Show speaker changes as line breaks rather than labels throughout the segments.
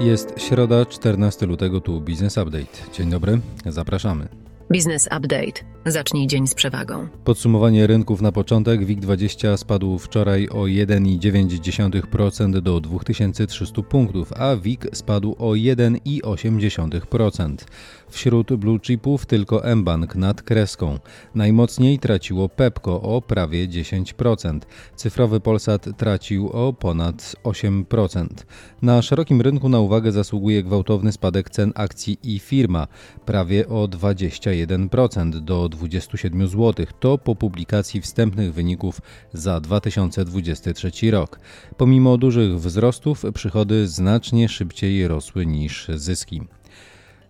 Jest środa, 14 lutego, tu Business Update. Dzień dobry, zapraszamy.
Business Update. Zacznij dzień z przewagą.
Podsumowanie rynków na początek. WIG20 spadł wczoraj o 1,9% do 2300 punktów, a WIG spadł o 1,8%. Wśród blue chipów tylko mBank nad kreską. Najmocniej traciło Pepco o prawie 10%. Cyfrowy Polsat tracił o ponad 8%. Na szerokim rynku na uwagę zasługuje gwałtowny spadek cen akcji i firma, prawie o 21% do 27 zł. To po publikacji wstępnych wyników za 2023 rok. Pomimo dużych wzrostów, przychody znacznie szybciej rosły niż zyski.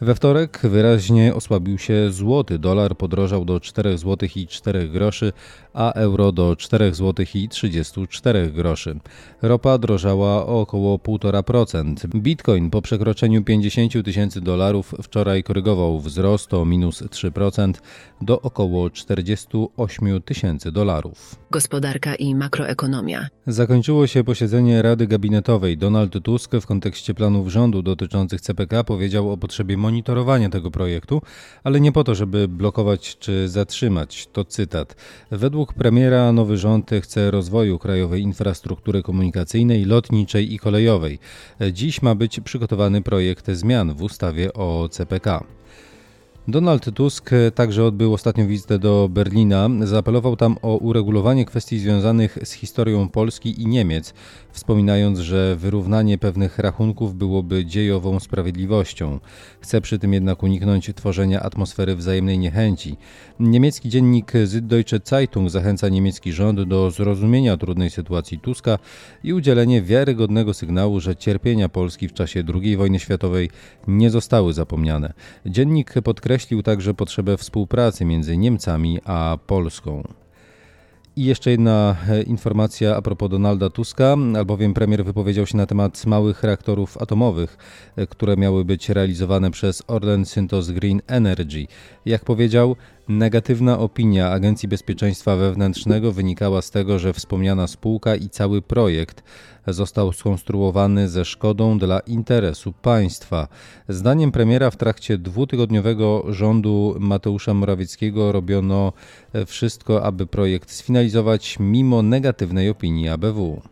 We wtorek wyraźnie osłabił się złoty. Dolar podrożał do 4 zł i 4 groszy, a euro do 4 zł i 34 groszy. Ropa drożała o około 1,5%. Bitcoin po przekroczeniu 50 tysięcy dolarów wczoraj korygował wzrost o minus 3% do około 48 tysięcy dolarów.
Gospodarka i makroekonomia.
Zakończyło się posiedzenie Rady Gabinetowej. Donald Tusk w kontekście planów rządu dotyczących CPK powiedział o potrzebie monitorowania tego projektu, ale nie po to, żeby blokować czy zatrzymać. To cytat. Według premiera nowy rząd chce rozwoju krajowej infrastruktury komunikacyjnej, lotniczej i kolejowej. Dziś ma być przygotowany projekt zmian w ustawie o CPK. Donald Tusk także odbył ostatnią wizytę do Berlina. Zaapelował tam o uregulowanie kwestii związanych z historią Polski i Niemiec, wspominając, że wyrównanie pewnych rachunków byłoby dziejową sprawiedliwością. Chce przy tym jednak uniknąć tworzenia atmosfery wzajemnej niechęci. Niemiecki dziennik Süddeutsche Zeitung zachęca niemiecki rząd do zrozumienia trudnej sytuacji Tuska i udzielenie wiarygodnego sygnału, że cierpienia Polski w czasie II wojny światowej nie zostały zapomniane. Dziennik podkreślił także potrzebę współpracy między Niemcami a Polską. I jeszcze jedna e, informacja a propos Donalda Tuska, albowiem premier wypowiedział się na temat małych reaktorów atomowych, e, które miały być realizowane przez Orlen Synthos Green Energy. Jak powiedział, Negatywna opinia Agencji Bezpieczeństwa Wewnętrznego wynikała z tego, że wspomniana spółka i cały projekt został skonstruowany ze szkodą dla interesu państwa. Zdaniem premiera w trakcie dwutygodniowego rządu Mateusza Morawieckiego robiono wszystko, aby projekt sfinalizować mimo negatywnej opinii ABW.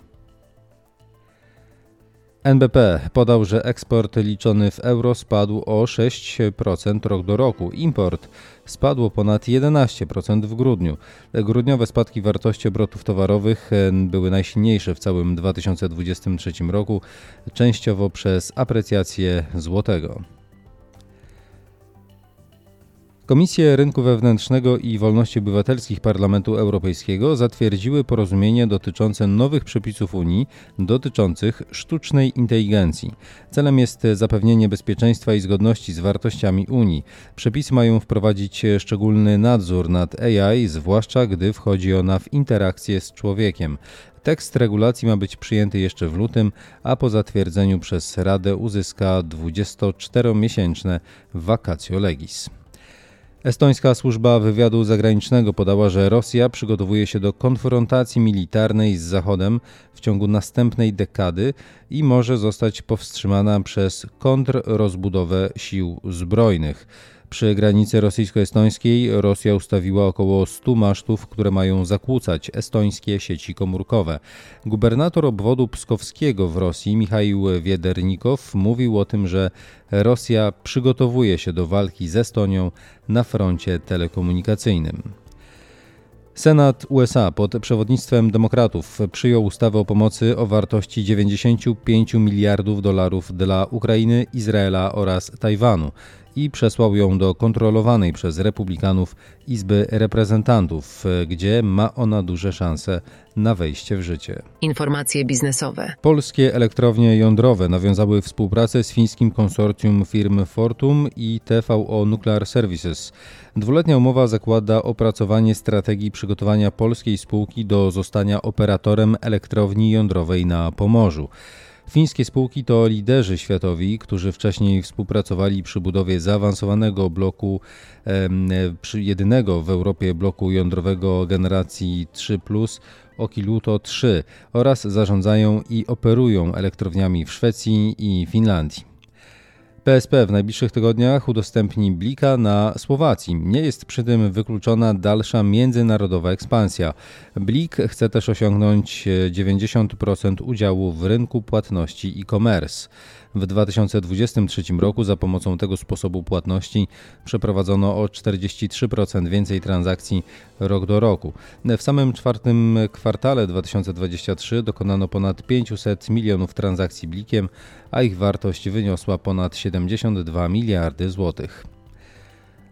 NBP podał, że eksport liczony w euro spadł o 6% rok do roku. Import spadło ponad 11% w grudniu. Grudniowe spadki wartości obrotów towarowych e, były najsilniejsze w całym 2023 roku, częściowo przez aprecjację złotego. Komisje Rynku Wewnętrznego i Wolności Obywatelskich Parlamentu Europejskiego zatwierdziły porozumienie dotyczące nowych przepisów Unii dotyczących sztucznej inteligencji. Celem jest zapewnienie bezpieczeństwa i zgodności z wartościami Unii. Przepisy mają wprowadzić szczególny nadzór nad AI, zwłaszcza gdy wchodzi ona w interakcję z człowiekiem. Tekst regulacji ma być przyjęty jeszcze w lutym, a po zatwierdzeniu przez Radę uzyska 24-miesięczne vacatio legis. Estońska służba wywiadu zagranicznego podała, że Rosja przygotowuje się do konfrontacji militarnej z Zachodem w ciągu następnej dekady i może zostać powstrzymana przez kontrrozbudowę sił zbrojnych. Przy granicy rosyjsko-estońskiej Rosja ustawiła około 100 masztów, które mają zakłócać estońskie sieci komórkowe. Gubernator obwodu pskowskiego w Rosji, Michał Wiedernikow, mówił o tym, że Rosja przygotowuje się do walki z Estonią na froncie telekomunikacyjnym. Senat USA pod przewodnictwem demokratów przyjął ustawę o pomocy o wartości 95 miliardów dolarów dla Ukrainy, Izraela oraz Tajwanu i przesłał ją do kontrolowanej przez republikanów Izby Reprezentantów, gdzie ma ona duże szanse na wejście w życie.
Informacje biznesowe.
Polskie elektrownie jądrowe nawiązały współpracę z fińskim konsorcjum firm Fortum i TVO Nuclear Services. Dwuletnia umowa zakłada opracowanie strategii przygotowania polskiej spółki do zostania operatorem elektrowni jądrowej na Pomorzu. Fińskie spółki to liderzy światowi, którzy wcześniej współpracowali przy budowie zaawansowanego bloku, jedynego w Europie bloku jądrowego generacji 3 Okiluto 3 oraz zarządzają i operują elektrowniami w Szwecji i Finlandii. PSP w najbliższych tygodniach udostępni Blika na Słowacji. Nie jest przy tym wykluczona dalsza międzynarodowa ekspansja. Blik chce też osiągnąć 90% udziału w rynku płatności e-commerce. W 2023 roku za pomocą tego sposobu płatności przeprowadzono o 43% więcej transakcji rok do roku. W samym czwartym kwartale 2023 dokonano ponad 500 milionów transakcji blikiem, a ich wartość wyniosła ponad 72 miliardy złotych.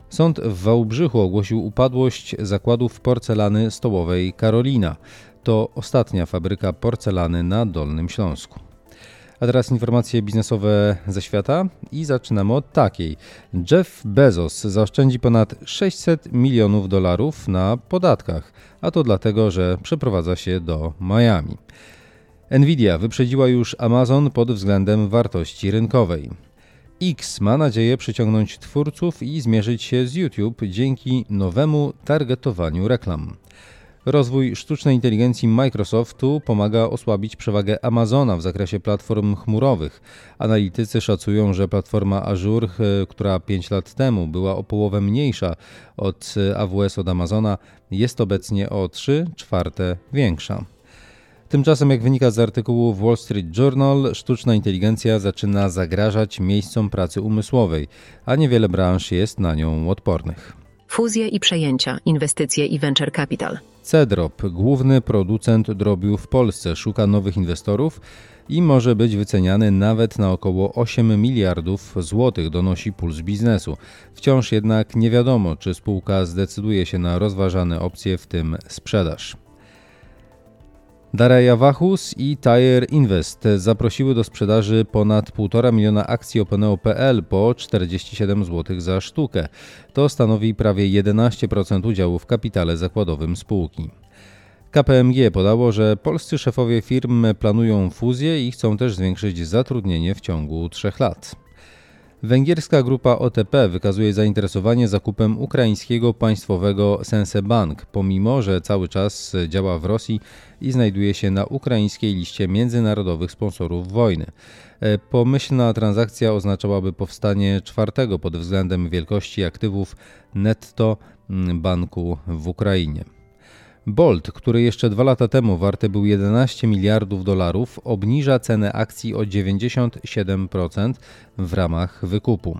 Sąd w Wałbrzychu ogłosił upadłość zakładów porcelany stołowej Karolina. To ostatnia fabryka porcelany na Dolnym Śląsku. A teraz informacje biznesowe ze świata i zaczynamy od takiej. Jeff Bezos zaoszczędzi ponad 600 milionów dolarów na podatkach, a to dlatego, że przeprowadza się do Miami. Nvidia wyprzedziła już Amazon pod względem wartości rynkowej. X ma nadzieję przyciągnąć twórców i zmierzyć się z YouTube dzięki nowemu targetowaniu reklam. Rozwój sztucznej inteligencji Microsoftu pomaga osłabić przewagę Amazona w zakresie platform chmurowych. Analitycy szacują, że platforma Azure, e, która 5 lat temu była o połowę mniejsza od e, AWS od Amazona, jest obecnie o 3 czwarte większa. Tymczasem, jak wynika z artykułu w Wall Street Journal, sztuczna inteligencja zaczyna zagrażać miejscom pracy umysłowej, a niewiele branż jest na nią odpornych.
Fuzje i przejęcia, inwestycje i venture capital.
Cedrop, główny producent drobiu w Polsce, szuka nowych inwestorów i może być wyceniany nawet na około 8 miliardów złotych, donosi Puls Biznesu. Wciąż jednak nie wiadomo, czy spółka zdecyduje się na rozważane opcje, w tym sprzedaż. Dareja Wachus i Tire Invest zaprosiły do sprzedaży ponad 1,5 miliona akcji Openeo.pl po 47 zł za sztukę. To stanowi prawie 11% udziału w kapitale zakładowym spółki. KPMG podało, że polscy szefowie firm planują fuzję i chcą też zwiększyć zatrudnienie w ciągu trzech lat. Węgierska grupa OTP wykazuje zainteresowanie zakupem ukraińskiego państwowego Sense Bank, pomimo że cały czas działa w Rosji i znajduje się na ukraińskiej liście międzynarodowych sponsorów wojny. E, pomyślna transakcja oznaczałaby powstanie czwartego pod względem wielkości aktywów netto mm, banku w Ukrainie. Bolt, który jeszcze dwa lata temu warty był 11 miliardów dolarów, obniża cenę akcji o 97% w ramach wykupu.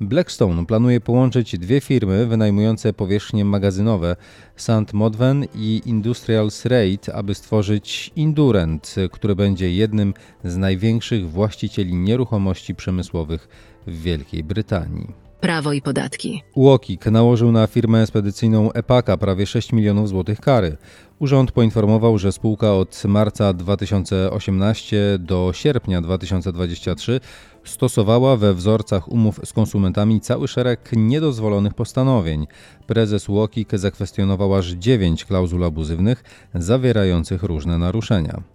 Blackstone planuje połączyć dwie firmy wynajmujące powierzchnie magazynowe St. Modwen i Industrial Rate, aby stworzyć Indurent, który będzie jednym z największych właścicieli nieruchomości przemysłowych w Wielkiej Brytanii
prawo i podatki.
UOKiK nałożył na firmę spedycyjną Epaka prawie 6 milionów złotych kary. Urząd poinformował, że spółka od marca 2018 do sierpnia 2023 stosowała we wzorcach umów z konsumentami cały szereg niedozwolonych postanowień. Prezes UOKiK zakwestionował aż 9 klauzul abuzywnych zawierających różne naruszenia.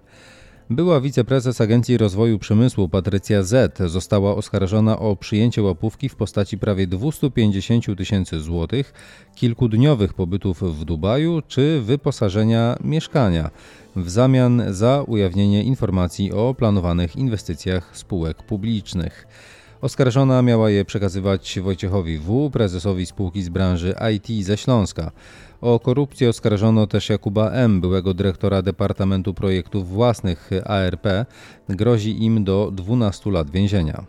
Była wiceprezes Agencji Rozwoju Przemysłu Patrycja Z została oskarżona o przyjęcie łapówki w postaci prawie 250 tysięcy złotych, kilkudniowych pobytów w Dubaju czy wyposażenia mieszkania w zamian za ujawnienie informacji o planowanych inwestycjach spółek publicznych. Oskarżona miała je przekazywać Wojciechowi W., prezesowi spółki z branży IT ze Śląska. O korupcję oskarżono też Jakuba M., byłego dyrektora Departamentu Projektów Własnych ARP. Grozi im do 12 lat więzienia.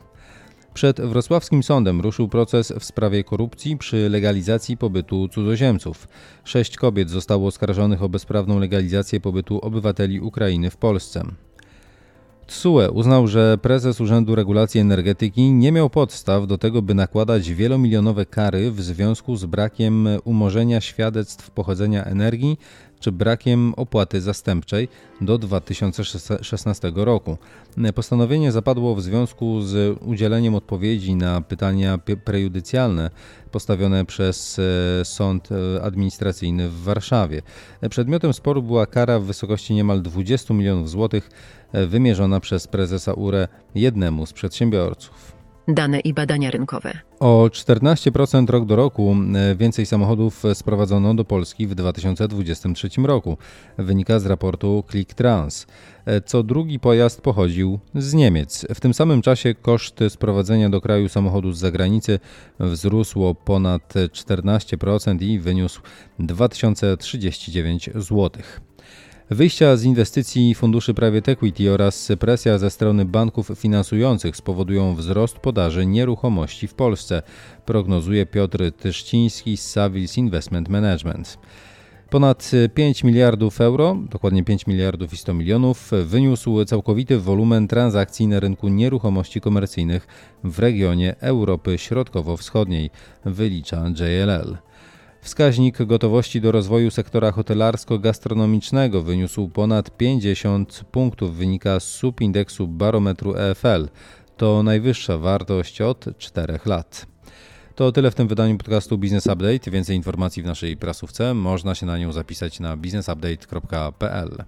Przed wrocławskim sądem ruszył proces w sprawie korupcji przy legalizacji pobytu cudzoziemców. Sześć kobiet zostało oskarżonych o bezprawną legalizację pobytu obywateli Ukrainy w Polsce. TSUE uznał, że prezes Urzędu Regulacji Energetyki nie miał podstaw do tego, by nakładać wielomilionowe kary w związku z brakiem umorzenia świadectw pochodzenia energii czy brakiem opłaty zastępczej do 2016 roku. Postanowienie zapadło w związku z udzieleniem odpowiedzi na pytania prejudycjalne postawione przez e, Sąd e, Administracyjny w Warszawie. Przedmiotem sporu była kara w wysokości niemal 20 milionów złotych e, wymierzona przez prezesa URE jednemu z przedsiębiorców.
Dane i badania rynkowe.
O 14% rok do roku więcej samochodów sprowadzono do Polski w 2023 roku, wynika z raportu ClickTrans. Co drugi pojazd pochodził z Niemiec. W tym samym czasie koszt sprowadzenia do kraju samochodu z zagranicy wzrósł o ponad 14% i wyniósł 2039 zł. Wyjścia z inwestycji funduszy private equity oraz presja ze strony banków finansujących spowodują wzrost podaży nieruchomości w Polsce, prognozuje Piotr Tyszciński z Savills Investment Management. Ponad 5 miliardów euro, dokładnie 5 miliardów i 100 milionów, wyniósł całkowity wolumen transakcji na rynku nieruchomości komercyjnych w regionie Europy Środkowo-Wschodniej, wylicza JLL. Wskaźnik gotowości do rozwoju sektora hotelarsko-gastronomicznego wyniósł ponad 50 punktów, wynika z subindeksu barometru EFL. To najwyższa wartość od 4 lat. To tyle w tym wydaniu podcastu Business Update. Więcej informacji w naszej prasówce. Można się na nią zapisać na businessupdate.pl.